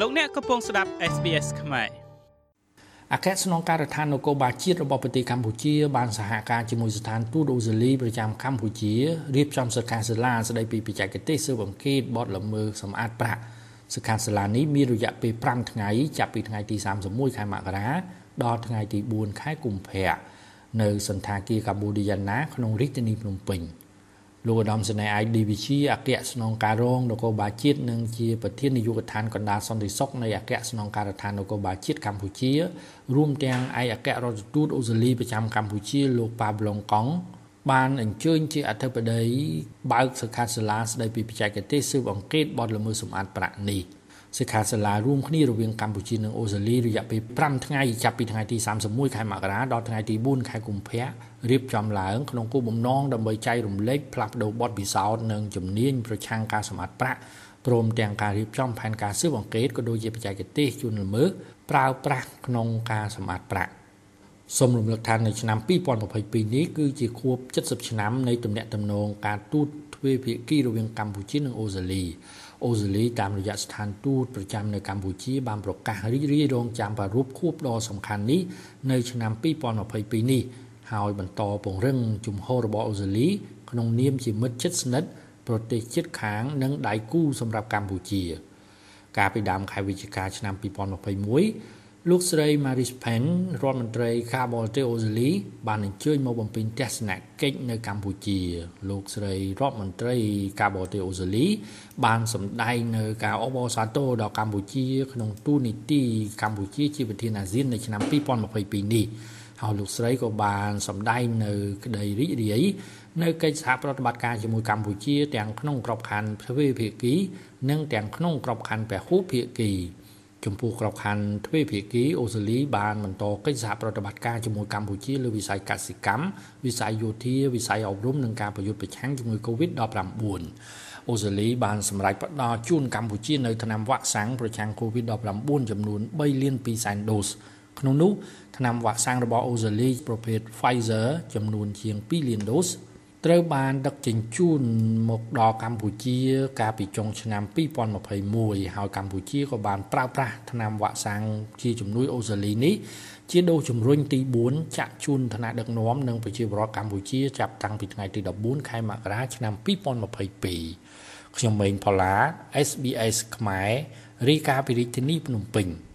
លោកអ្នកកំពុងស្ដាប់ SBS ខ្មែរអគ្គស្នងការដ្ឋាននគរបាលជាតិរបស់ប្រទេសកម្ពុជាបានសហការជាមួយស្ថានទូតអូស្ត្រាលីប្រចាំកម្ពុជារៀបចំសិក្ខាសាលាស្ដីពីបច្ចេកទេសស៊ើបអង្កេតបទល្មើសសម្អាតប្រាក់សិក្ខាសាលានេះមានរយៈពេល5ថ្ងៃចាប់ពីថ្ងៃទី31ខែមករាដល់ថ្ងៃទី4ខែកុម្ភៈនៅសន្តាគារកម្ពុជាណាក្នុងរាជធានីភ្នំពេញ។ លោកឧត្តមសេនីយ៍ IDVC អគ្គស្នងការរងនគរបាលជាតិនិងជាប្រធាននាយកដ្ឋានកណ្ដាលសន្តិសុខនៃអគ្គស្នងការដ្ឋាននគរបាលជាតិកម្ពុជា រួមទាំងឯកអគ្គរដ្ឋទូតអូស្ត្រាលីប្រចាំកម្ពុជាលោកប៉ាប្លុងកង់បានអញ្ជើញជាអធិបតីបើកសិក្ខាសាលាស្ដីពីបច្ចេកទេសស៊ើបអង្កេតបទល្មើសសម្អាតប្រាក់នេះ សិក្ខាសាលារួមគ្នារវាងកម្ពុជានិងអូស្ត្រាលីរយៈពេល5ថ្ងៃចាប់ពីថ្ងៃទី31ខែមករាដល់ថ្ងៃទី4ខែកុម្ភៈរៀបចំឡើងក្នុងគោលបំណងដើម្បីចែករំលែកផ្លាស់ប្ដូរបទពិសោធន៍និងជំនាញប្រឆាំងការសម្អាតប្រាក់ព្រមទាំងការរៀបចំផែនការស៊ើបអង្កេតក៏ដូចជាបច្ចេកទេសជួនល្មើសប្រើប្រាស់ក្នុងការសម្អាតប្រាក់សូមរំលឹកថានៅឆ្នាំ2022នេះគឺជាខួប70ឆ្នាំនៃទំនាក់ទំនងការទូត ទ្វេភាគីរវាងកម្ពុជានិងអូស្ត្រាលីអូស្ត្រាលីតាមរយៈស្ថានទូតប្រចាំនៅកម្ពុជាបានប្រកាសរីករាយរងចាំប្រារព្ធខួបដ៏សំខាន់នេះនៅឆ្នាំ2022នេះហើយបន្តពង្រឹងជំហររបស់អូស្ត្រាលីក្នុងនាមជាមិត្តជិតស្និទ្ធប្រទេសជិតខាងនិងដៃគូសម្រាប់កម្ពុជា កាលពីដើមខែវិច្ឆិកាឆ្នាំ2021 លោកស្រី Maris Pen រដ្ឋមន្ត្រីការបរទេសអូស្ត្រាលីបានអញ្ជើញមកបំពេញទស្សនកិច្ចនៅកម្ពុជា លោកស្រីរដ្ឋមន្ត្រីការបរទេសអូស្ត្រាលី បានសម្ដែងនៅការអបអរសាទរដល់កម្ពុជា ក្នុងទូនីតិកម្ពុជាជាប្រធានអាស៊ាននៅឆ្នាំ2022នេះហើយលោកស្រីក៏បានសម្ដែងនៅក្តីរីករាយនៅកិច្ចសហប្រតិបត្តិការជាមួយកម្ពុជា ទាំងក្នុងក្របខ័ណ្ឌទ្វេភាគី និងទាំងក្នុងក្របខ័ណ្ឌពហុភាគី ចំពោះក្របខ័ណ្ឌទ្វេភាគីអូស្ត្រាលីបានបន្តកិច្ចសហប្រតិបត្តិការជាមួយកម្ពុជាលើវិស័យកសិកម្មវិស័យយោធាវិស័យអប់រំនិងការប្រយុទ្ធប្រឆាំងជំងឺ Covid-19 អូស្ត្រាលីបានសម្រេចផ្ដល់ជូនកម្ពុជានៅថ្នាំវ៉ាក់សាំងប្រឆាំង Covid-19 ចំនួន3លាន2សែនដូសក្នុងនោះថ្នាំវ៉ាក់សាំងរបស់អូស្ត្រាលីប្រភេទ Pfizer ចំនួនជាង2លានដូស ត្រូវបានដឹកជញ្ជូនមកដល់កម្ពុជា កាលពីចុងឆ្នាំ2021ហើយកម្ពុជាក៏បានប្រើប្រាស់ថ្នាំវ៉ាក់សាំងជាជំនួយអូស្ត្រាលីនេះជាដូសជំរុញទី4ចាក់ជូនឋានៈដឹកនាំនិងប្រជាពលរដ្ឋកម្ពុជាចាប់តាំងពីថ្ងៃទី14ខែមករាឆ្នាំ2022ខ្ញុំម៉េងផល្លា SBS ខ្មែររាយការណ៍ពីរាជធានីភ្នំពេញ។